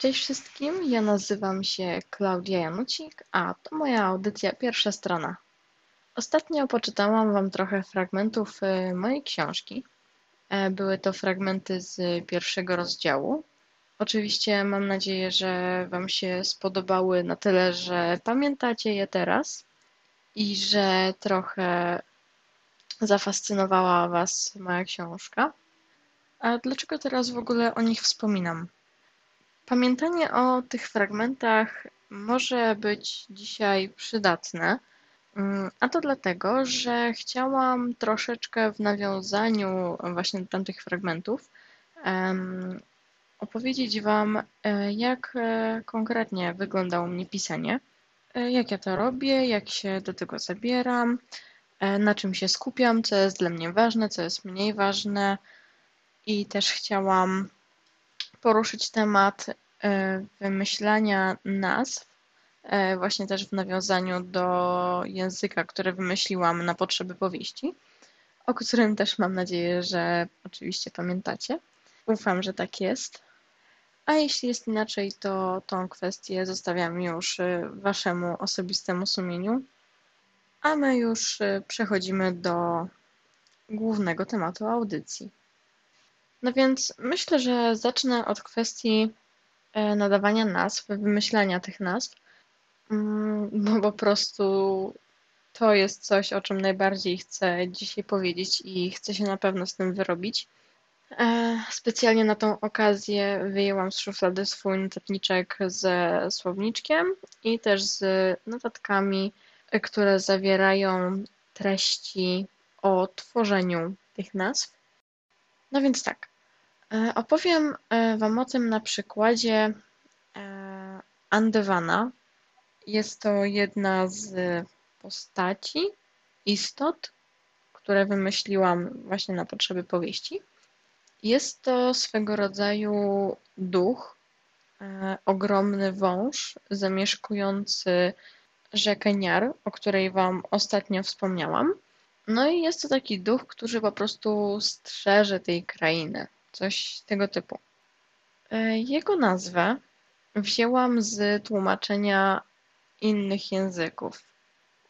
Cześć wszystkim, ja nazywam się Klaudia Janucik, a to moja audycja Pierwsza Strona. Ostatnio poczytałam Wam trochę fragmentów y, mojej książki. E, były to fragmenty z pierwszego rozdziału. Oczywiście mam nadzieję, że Wam się spodobały na tyle, że pamiętacie je teraz i że trochę zafascynowała Was moja książka. A dlaczego teraz w ogóle o nich wspominam? Pamiętanie o tych fragmentach może być dzisiaj przydatne, mm, a to dlatego, że chciałam troszeczkę w nawiązaniu właśnie do tamtych fragmentów opowiedzieć Wam, e, jak e, konkretnie wyglądało mnie pisanie, e, jak ja to robię, jak się do tego zabieram, na czym się skupiam, co jest dla mnie ważne, co jest mniej ważne. I też chciałam poruszyć temat e, wymyślania nazw, e, właśnie też w nawiązaniu do języka, który wymyśliłam na potrzeby powieści, o którym też mam nadzieję, że oczywiście pamiętacie. Ufam, że tak jest. A jeśli jest inaczej, to tą kwestię zostawiam już e, Waszemu osobistemu sumieniu. A my już przechodzimy do głównego tematu audycji. No więc myślę, że zacznę od kwestii e, nadawania nazw, wymyślania tych nazw, mm, bo po prostu to jest coś, o czym najbardziej chcę dzisiaj powiedzieć i chcę się na pewno z tym wyrobić. E, specjalnie na tą okazję wyjęłam z szuflady swój notatniczek ze słowniczkiem i też z notatkami, które zawierają treści o tworzeniu tych nazw. No więc tak, E, opowiem e, Wam o tym na przykładzie e, Andevana. Jest to jedna z postaci, istot, które wymyśliłam właśnie na potrzeby powieści. Jest to swego rodzaju duch, ogromny wąż zamieszkujący rzekę Niar, o której Wam ostatnio wspomniałam. No i jest to taki duch, który po prostu strzeże tej krainy coś tego typu. E, jego nazwę wzięłam z tłumaczenia innych języków.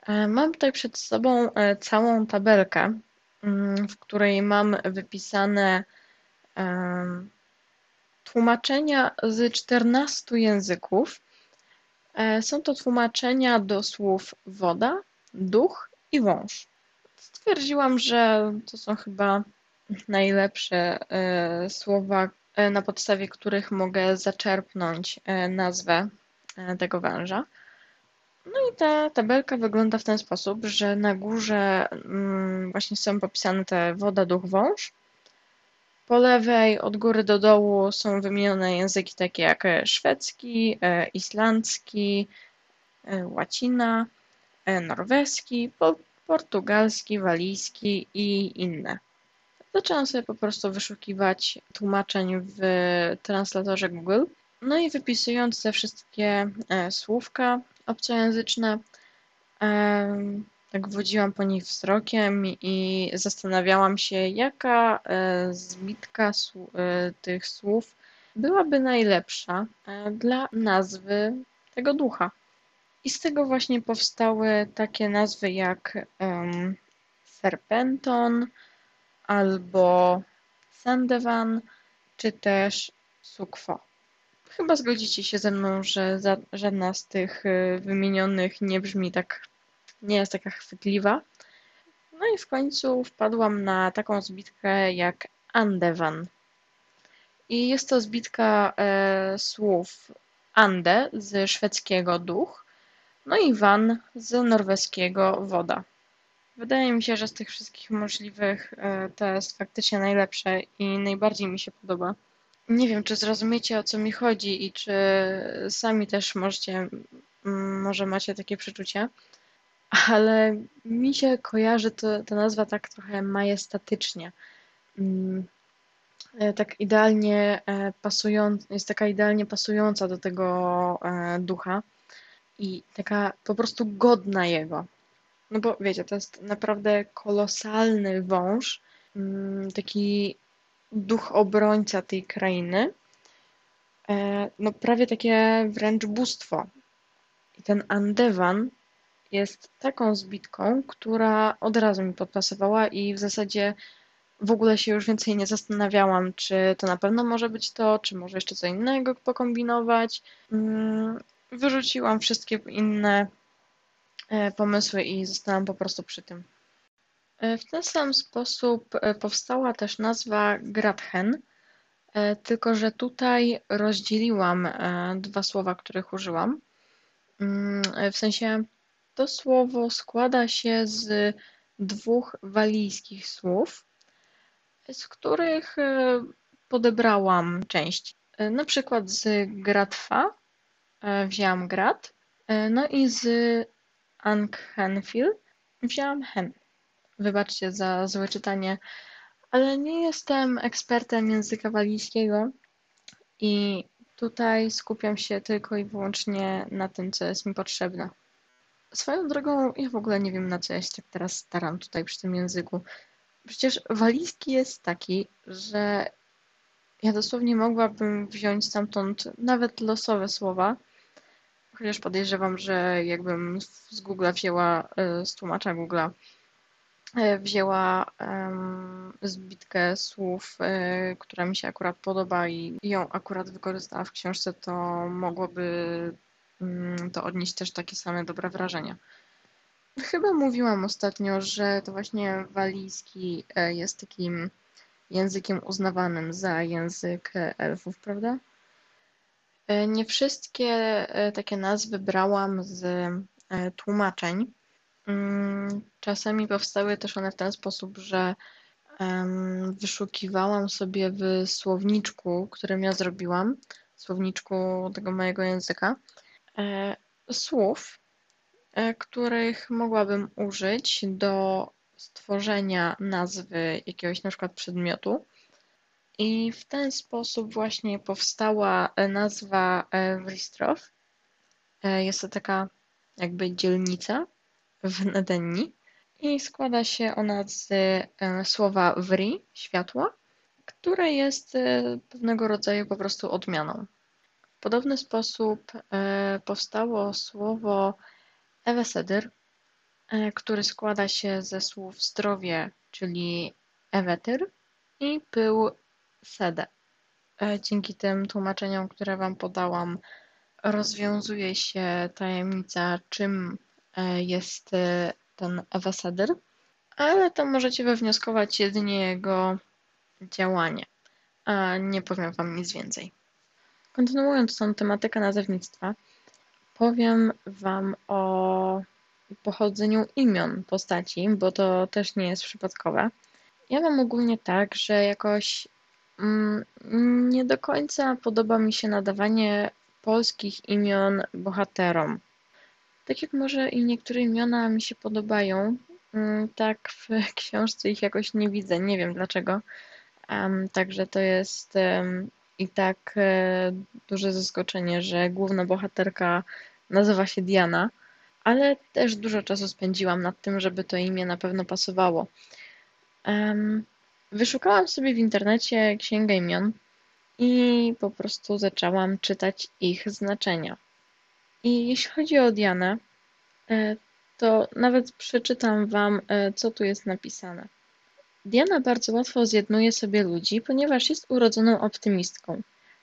E, mam tutaj przed sobą e, całą tabelkę, mm, w której mam wypisane tłumaczenia z 14 języków. Są to tłumaczenia do słów woda, duch i wąż. Stwierdziłam, że to są chyba najlepsze e, słowa, e, na podstawie których mogę zaczerpnąć e, nazwę tego węża. No i ta tabelka wygląda w ten sposób, że na górze mm, właśnie są popisane te woda, duch, wąż. Po lewej od góry do dołu są wymienione języki takie jak szwedzki, islandzki, łacina, norweski, portugalski, walijski i inne. Zaczęłam sobie po prostu wyszukiwać tłumaczeń w translatorze Google. No i wypisując te wszystkie e, słówka obcojęzyczne, e, tak wodziłam po nich wzrokiem i zastanawiałam się, jaka e, zbitka tych słów byłaby najlepsza dla nazwy tego ducha. I z tego właśnie powstały takie nazwy jak um, Serpenton, albo Sandevan, czy też Sukwo. Chyba zgodzicie się ze mną, że za, żadna z tych y, wymienionych nie brzmi tak, nie jest taka chwytliwa. No i w końcu wpadłam na taką zbitkę jak Andevan. I jest to zbitka e, słów Ande z szwedzkiego duch, no i Van z norweskiego woda. Wydaje mi się, że z tych wszystkich możliwych e, to jest faktycznie najlepsze i najbardziej mi się podoba. Nie wiem, czy zrozumiecie o co mi chodzi i czy sami też możecie, może macie takie przeczucie, ale mi się kojarzy to, ta nazwa tak trochę majestatycznie. Mm, e, tak idealnie e, pasująca, jest taka idealnie pasująca do tego ducha i taka po prostu godna jego. No bo wiecie, to jest naprawdę kolosalny wąż, mm, taki duch obrońca tej krainy. e, no prawie takie wręcz bóstwo. I ten Andevan jest taką zbitką, która od razu mi podpasowała i w zasadzie w ogóle się już więcej nie zastanawiałam, czy to na pewno może być to, czy może jeszcze co innego pokombinować. Mm, wyrzuciłam wszystkie inne pomysły i zostałam po prostu przy tym. E, w ten sam sposób e, powstała też nazwa Grathen, tylko że tutaj rozdzieliłam dwa słowa, których użyłam. Mm, w sensie to słowo składa się z dwóch walijskich słów, z których e, podebrałam część. E, na przykład z Gratfa e, wzięłam Grat, no i z Ankhenfil wzięłam Hen. Wybaczcie za złe czytanie, ale nie jestem ekspertem języka walijskiego i tutaj skupiam się tylko i wyłącznie na tym, co jest mi potrzebne. Swoją drogą, ja w ogóle nie wiem, na co ja się tak teraz staram tutaj przy tym języku. Przecież walijski jest taki, że ja dosłownie mogłabym wziąć stamtąd nawet losowe słowa, chociaż podejrzewam, że jakbym z Google'a wzięła, e, z tłumacza Google'a, wzięła zbitkę słów, e, która mi się akurat podoba i ją akurat wykorzystała w książce, to mogłoby um, to odnieść też takie same dobre wrażenia. Chyba mówiłam ostatnio, że to właśnie walijski jest takim językiem uznawanym za język elfów, prawda? E, nie wszystkie e, takie nazwy brałam z tłumaczeń. Mm, czasami powstały też one w ten sposób, że wyszukiwałam sobie w słowniczku, którym ja zrobiłam, słowniczku tego mojego języka, słów, E, których mogłabym użyć do stworzenia nazwy jakiegoś na przykład przedmiotu. I w ten sposób właśnie powstała e, nazwa e, Wristrow. Jest to taka jakby dzielnica w Nadenni i składa się ona z słowa wri, światło, które jest pewnego rodzaju po prostu odmianą. W podobny sposób powstało słowo Ewesedyr, e, który składa się ze słów zdrowie, czyli ewetyr i pył sede. E, dzięki tym tłumaczeniom, które Wam podałam, rozwiązuje się tajemnica, czym e, jest ten ewesedyr, ale to możecie wywnioskować jedynie jego działanie, a nie powiem Wam nic więcej. Kontynuując tą tematykę nazewnictwa, Powiem Wam o pochodzeniu imion postaci, bo to też nie jest przypadkowe. Ja mam ogólnie tak, że jakoś nie do końca podoba mi się nadawanie polskich imion bohaterom. Tak jak może i niektóre imiona mi się podobają, mm, tak w książce ich jakoś nie widzę, nie wiem dlaczego. Także to jest i tak e, duże zaskoczenie, że główna bohaterka nazywa się Diana, ale też dużo czasu spędziłam nad tym, żeby to imię na pewno pasowało. Wyszukałam sobie w internecie księgę imion i po prostu zaczęłam czytać ich znaczenia. I jeśli chodzi o Dianę, e, to nawet przeczytam Wam, e, co tu jest napisane. Diana bardzo łatwo zjednuje sobie ludzi, ponieważ jest urodzoną optymistką.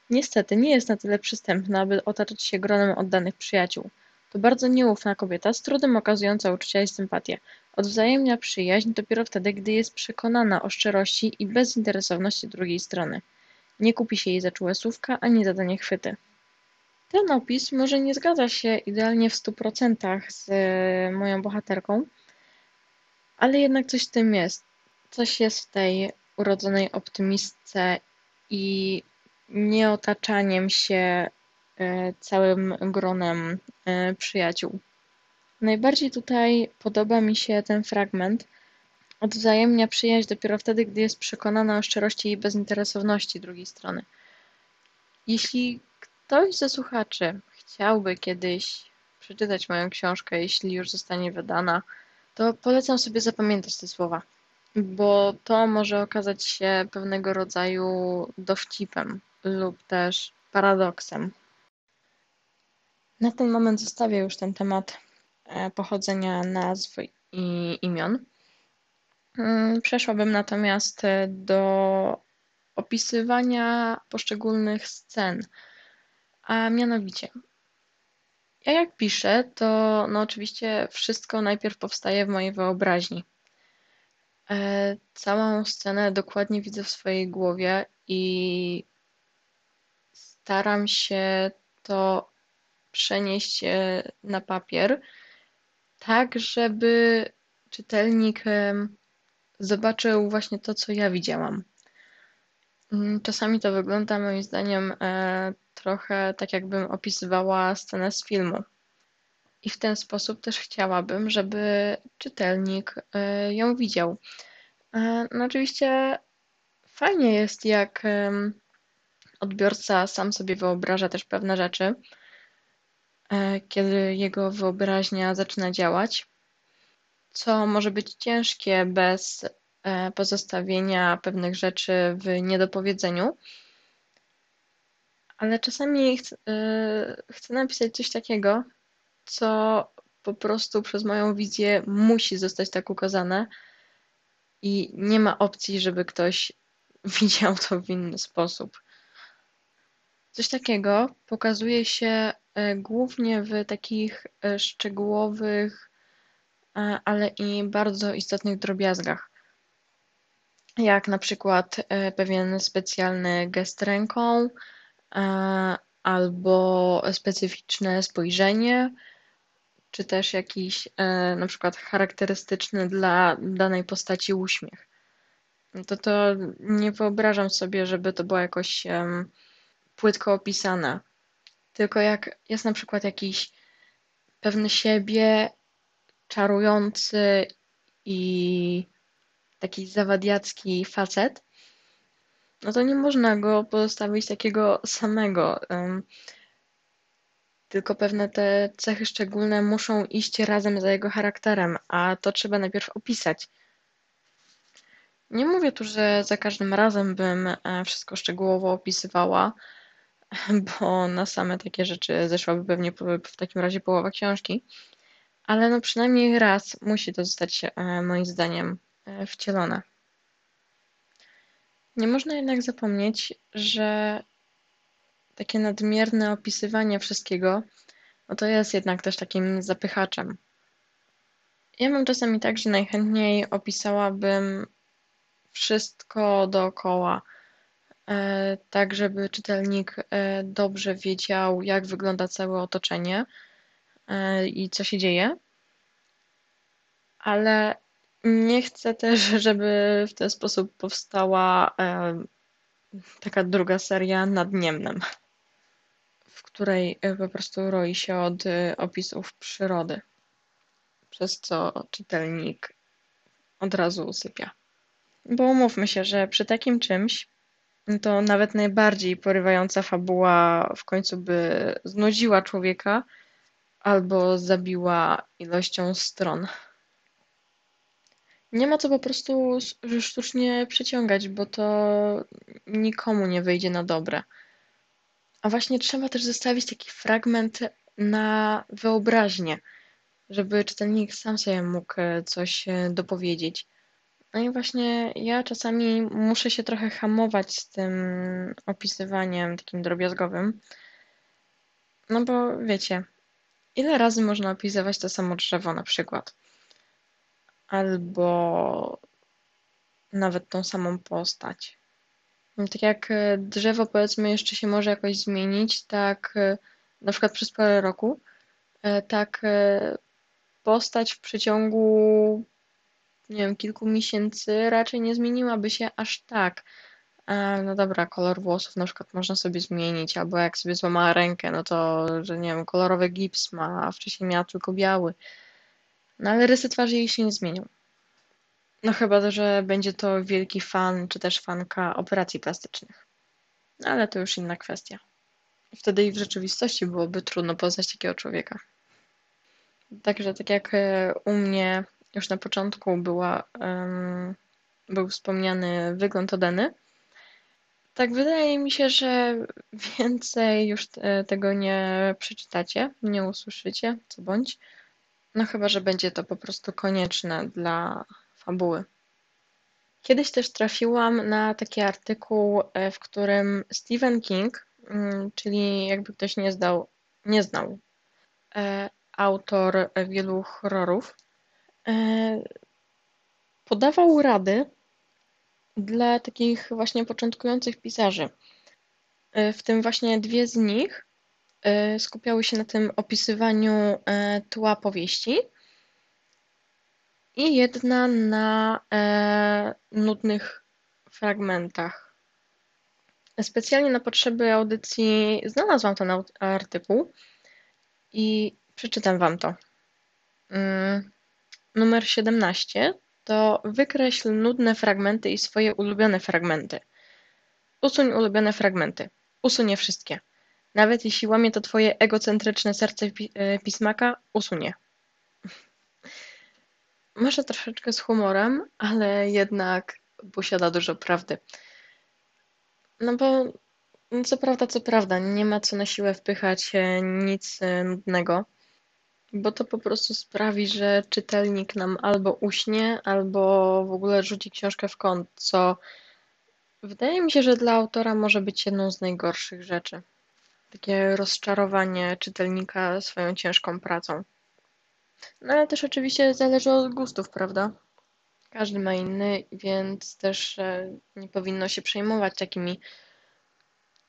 Niestety nie jest na tyle przystępna, aby otaczać się gronem oddanych przyjaciół. To bardzo nieufna kobieta, z trudem okazująca uczucia i sympatię. Odwzajemnia przyjaźń dopiero wtedy, gdy jest przekonana o szczerości i bezinteresowności drugiej strony. Nie kupi się jej za czułe słówka, ani za danie chwyty. Ten opis może nie zgadza się idealnie w stu procentach z e, moją bohaterką, ale jednak coś w tym jest. Coś jest w tej urodzonej optymistce i nieotaczaniem się e, całym gronem e, przyjaciół. Najbardziej tutaj podoba mi się ten fragment. Odwzajemnia przyjaźń dopiero wtedy, gdy jest przekonana o szczerości i bezinteresowności drugiej strony. Jeśli ktoś ze słuchaczy chciałby kiedyś przeczytać moją książkę, jeśli już zostanie wydana, to polecam sobie zapamiętać te słowa, bo to może okazać się pewnego rodzaju dowcipem lub też paradoksem. Na ten moment zostawię już ten temat pochodzenia nazw i imion. Mm, przeszłabym natomiast do opisywania poszczególnych scen, a mianowicie ja jak piszę, to no oczywiście wszystko najpierw powstaje w mojej wyobraźni. E, całą scenę dokładnie widzę w swojej głowie i staram się to przenieść e, na papier, tak żeby czytelnik zobaczył właśnie to, co ja widziałam. Mm, czasami to wygląda moim zdaniem e, trochę tak, jakbym opisywała scenę z filmu. I w ten sposób też chciałabym, żeby czytelnik e, ją widział. E, no oczywiście fajnie jest, jak odbiorca sam sobie wyobraża też pewne rzeczy, kiedy jego wyobraźnia zaczyna działać, co może być ciężkie bez E, pozostawienia pewnych rzeczy w niedopowiedzeniu. Ale czasami chcę, e, chcę napisać coś takiego, co po prostu przez moją wizję musi zostać tak ukazane i nie ma opcji, żeby ktoś widział to w inny sposób. Coś takiego pokazuje się e, głównie w takich szczegółowych, ale i bardzo istotnych drobiazgach jak na przykład e, pewien specjalny gest ręką e, albo specyficzne spojrzenie, czy też jakiś e, na przykład charakterystyczny dla danej postaci uśmiech. To to nie wyobrażam sobie, żeby to było jakoś płytko opisane. Tylko jak jest na przykład jakiś pewny siebie, czarujący i taki zawadiacki facet, no to nie można go pozostawić takiego samego. Tylko pewne te cechy szczególne muszą iść razem za jego charakterem, a to trzeba najpierw opisać. Nie mówię tu, że za każdym razem bym e, wszystko szczegółowo opisywała, bo na same takie rzeczy zeszłaby pewnie w takim razie połowa książki, ale no przynajmniej raz musi to zostać e, moim zdaniem E, wcielone. Nie można jednak zapomnieć, że takie nadmierne opisywanie wszystkiego, no to jest jednak też takim zapychaczem. Ja mam czasami tak, że najchętniej opisałabym wszystko dookoła, tak żeby czytelnik e, dobrze wiedział, jak wygląda całe otoczenie i co się dzieje, ale nie chcę też, żeby w ten sposób powstała taka druga seria nad Niemnem, w której e, po prostu roi się od e, opisów przyrody, przez co czytelnik od razu usypia. Bo umówmy się, że przy takim czymś to nawet najbardziej porywająca fabuła w końcu by znudziła człowieka albo zabiła ilością stron. Nie ma co po prostu sztucznie przeciągać, bo to nikomu nie wyjdzie na dobre. A właśnie trzeba też zostawić taki fragment na wyobraźnię, żeby czytelnik sam sobie mógł coś e, dopowiedzieć. No i właśnie ja czasami muszę się trochę hamować z tym opisywaniem takim drobiazgowym. No bo wiecie, ile razy można opisywać to samo drzewo na przykład? albo nawet tą samą postać. Tak jak e, drzewo powiedzmy jeszcze się może jakoś zmienić, tak e, na przykład przez parę roku, e, tak postać w przeciągu nie wiem, kilku miesięcy raczej nie zmieniłaby się aż tak. No dobra, kolor włosów na przykład można sobie zmienić, albo jak sobie złamała rękę, no to, że nie wiem, kolorowy gips ma, a wcześniej miała tylko biały. No ale rysy twarzy jej się nie zmienią. No chyba, że będzie to wielki fan, czy też fanka operacji plastycznych. No, ale to już inna kwestia. Wtedy i w rzeczywistości byłoby trudno poznać takiego człowieka. Także tak jak e, u mnie już na początku była, um, był wspomniany wygląd Odeny, Tak, wydaje mi się, że więcej już te- tego nie przeczytacie, nie usłyszycie, co bądź. No chyba, że będzie to po prostu konieczne dla fabuły. Kiedyś też trafiłam na taki artykuł, e, w którym Stephen King, mm, czyli jakby ktoś nie zdał, nie znał, e, autor wielu horrorów, e, podawał rady dla takich właśnie początkujących pisarzy. W tym właśnie dwie z nich skupiały się na tym opisywaniu tła powieści i jedna na e, nudnych fragmentach. Specjalnie na potrzeby audycji znalazłam ten artykuł i przeczytam Wam to. Numer 17 to wykreśl nudne fragmenty i swoje ulubione fragmenty. Usuń ulubione fragmenty. Usuń wszystkie. Nawet jeśli łamie to Twoje egocentryczne serce e, pismaka, usunie. Może troszeczkę z humorem, ale jednak posiada dużo prawdy. No bo co prawda, co prawda, nie ma co na siłę wpychać nic e, nudnego, bo to po prostu sprawi, że czytelnik nam albo uśnie, albo w ogóle rzuci książkę w kąt, co wydaje mi się, że dla autora może być jedną z najgorszych rzeczy. Takie rozczarowanie czytelnika swoją ciężką pracą. No ale też oczywiście zależy od gustów, prawda? Każdy ma inny, więc też e, nie powinno się przejmować takimi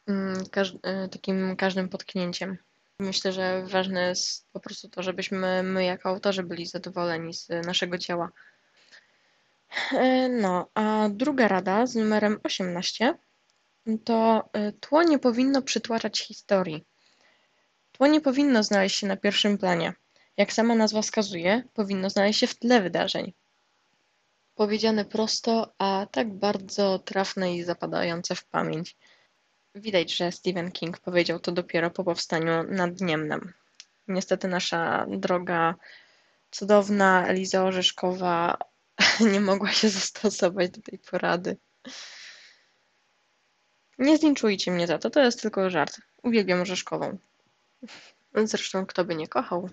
mm, e, takim każdym potknięciem. Myślę, że ważne jest po prostu to, żebyśmy my jako autorzy byli zadowoleni z naszego dzieła. E, no, a druga rada z numerem 18 to tło nie powinno przytłaczać historii. Tło nie powinno znaleźć się na pierwszym planie. Jak sama nazwa wskazuje, powinno znaleźć się w tle wydarzeń. Powiedziane prosto, a tak bardzo trafne i zapadające w pamięć. Widać, że Stephen King powiedział to dopiero po powstaniu nad Niemnem. Niestety nasza droga, cudowna Eliza Orzeszkowa nie mogła się zastosować do tej porady. Nie zlinczujcie mnie za to, to jest tylko żart. Uwielbiam Orzeszkową. Zresztą kto by nie kochał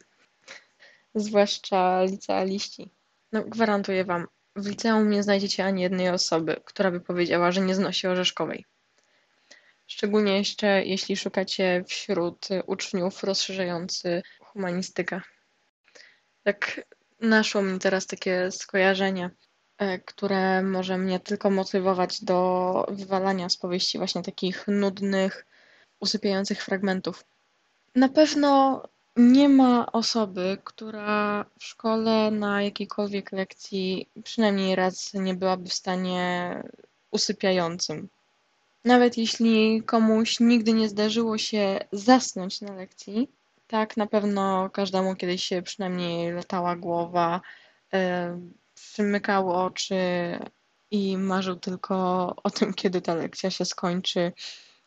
zwłaszcza licealiści. No, gwarantuję wam, w liceum nie znajdziecie ani jednej osoby, która by powiedziała, że nie znosi orzeszkowej. Szczególnie jeszcze, jeśli szukacie wśród uczniów rozszerzający humanistykę. Tak naszło mi teraz takie skojarzenie, e, które może mnie tylko motywować do wywalania z powieści właśnie takich nudnych, usypiających fragmentów. Na pewno nie ma osoby, która w szkole na jakiejkolwiek lekcji przynajmniej raz nie byłaby w stanie usypiającym. Nawet jeśli komuś nigdy nie zdarzyło się zasnąć na lekcji, tak na pewno każdemu kiedyś się przynajmniej latała głowa, e, przymykały oczy i marzył tylko o tym, kiedy ta lekcja się skończy,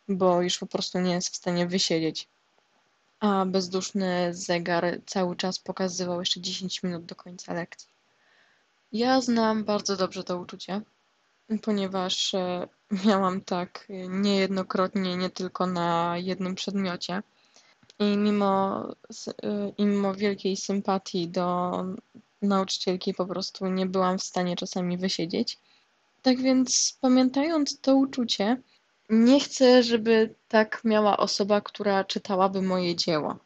bo już po prostu nie jest w stanie wysiedzieć a bezduszny zegar cały czas pokazywał jeszcze 10 minut do końca lekcji. Ja znam bardzo dobrze to uczucie, ponieważ e, miałam tak niejednokrotnie, nie tylko na jednym przedmiocie. I mimo, e, mimo wielkiej sympatii do nauczycielki po prostu nie byłam w stanie czasami wysiedzieć. Tak więc pamiętając to uczucie, nie chcę, żeby tak miała osoba, która czytałaby moje dzieło,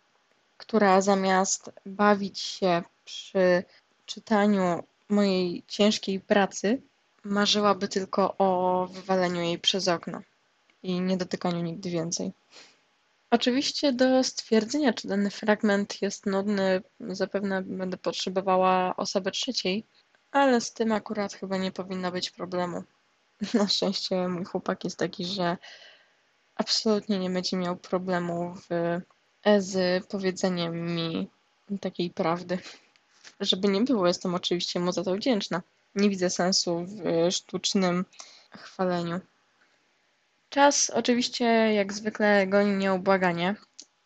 która zamiast bawić się przy czytaniu mojej ciężkiej pracy, marzyłaby tylko o wywaleniu jej przez okno i nie dotykaniu nigdy więcej. Oczywiście do stwierdzenia, czy dany fragment jest nudny, zapewne będę potrzebowała osoby trzeciej, ale z tym akurat chyba nie powinno być problemu. Na szczęście mój chłopak jest taki, że absolutnie nie będzie miał problemu w, z powiedzeniem mi takiej prawdy. Żeby nie było, jestem oczywiście mu za to wdzięczna. Nie widzę sensu w sztucznym chwaleniu. Czas oczywiście jak zwykle goni nieubłaganie,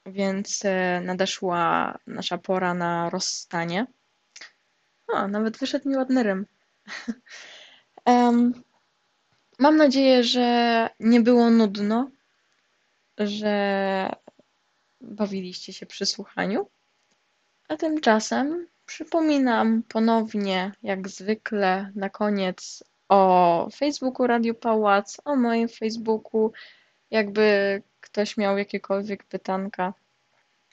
więc e, nadeszła nasza pora na rozstanie. O, nawet wyszedł mi ładny rym. um, Mam nadzieję, że nie było nudno, że bawiliście się przy słuchaniu. A tymczasem przypominam ponownie, jak zwykle, na koniec o Facebooku Radio Pałac, o moim Facebooku. Jakby ktoś miał jakiekolwiek pytanka,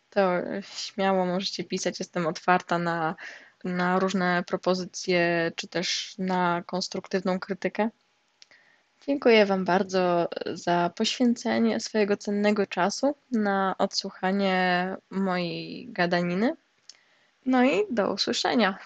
to śmiało możecie pisać. Jestem otwarta na, na różne propozycje, czy też na konstruktywną krytykę. Dziękuję Wam bardzo za poświęcenie swojego cennego czasu na odsłuchanie mojej gadaniny. No i do usłyszenia.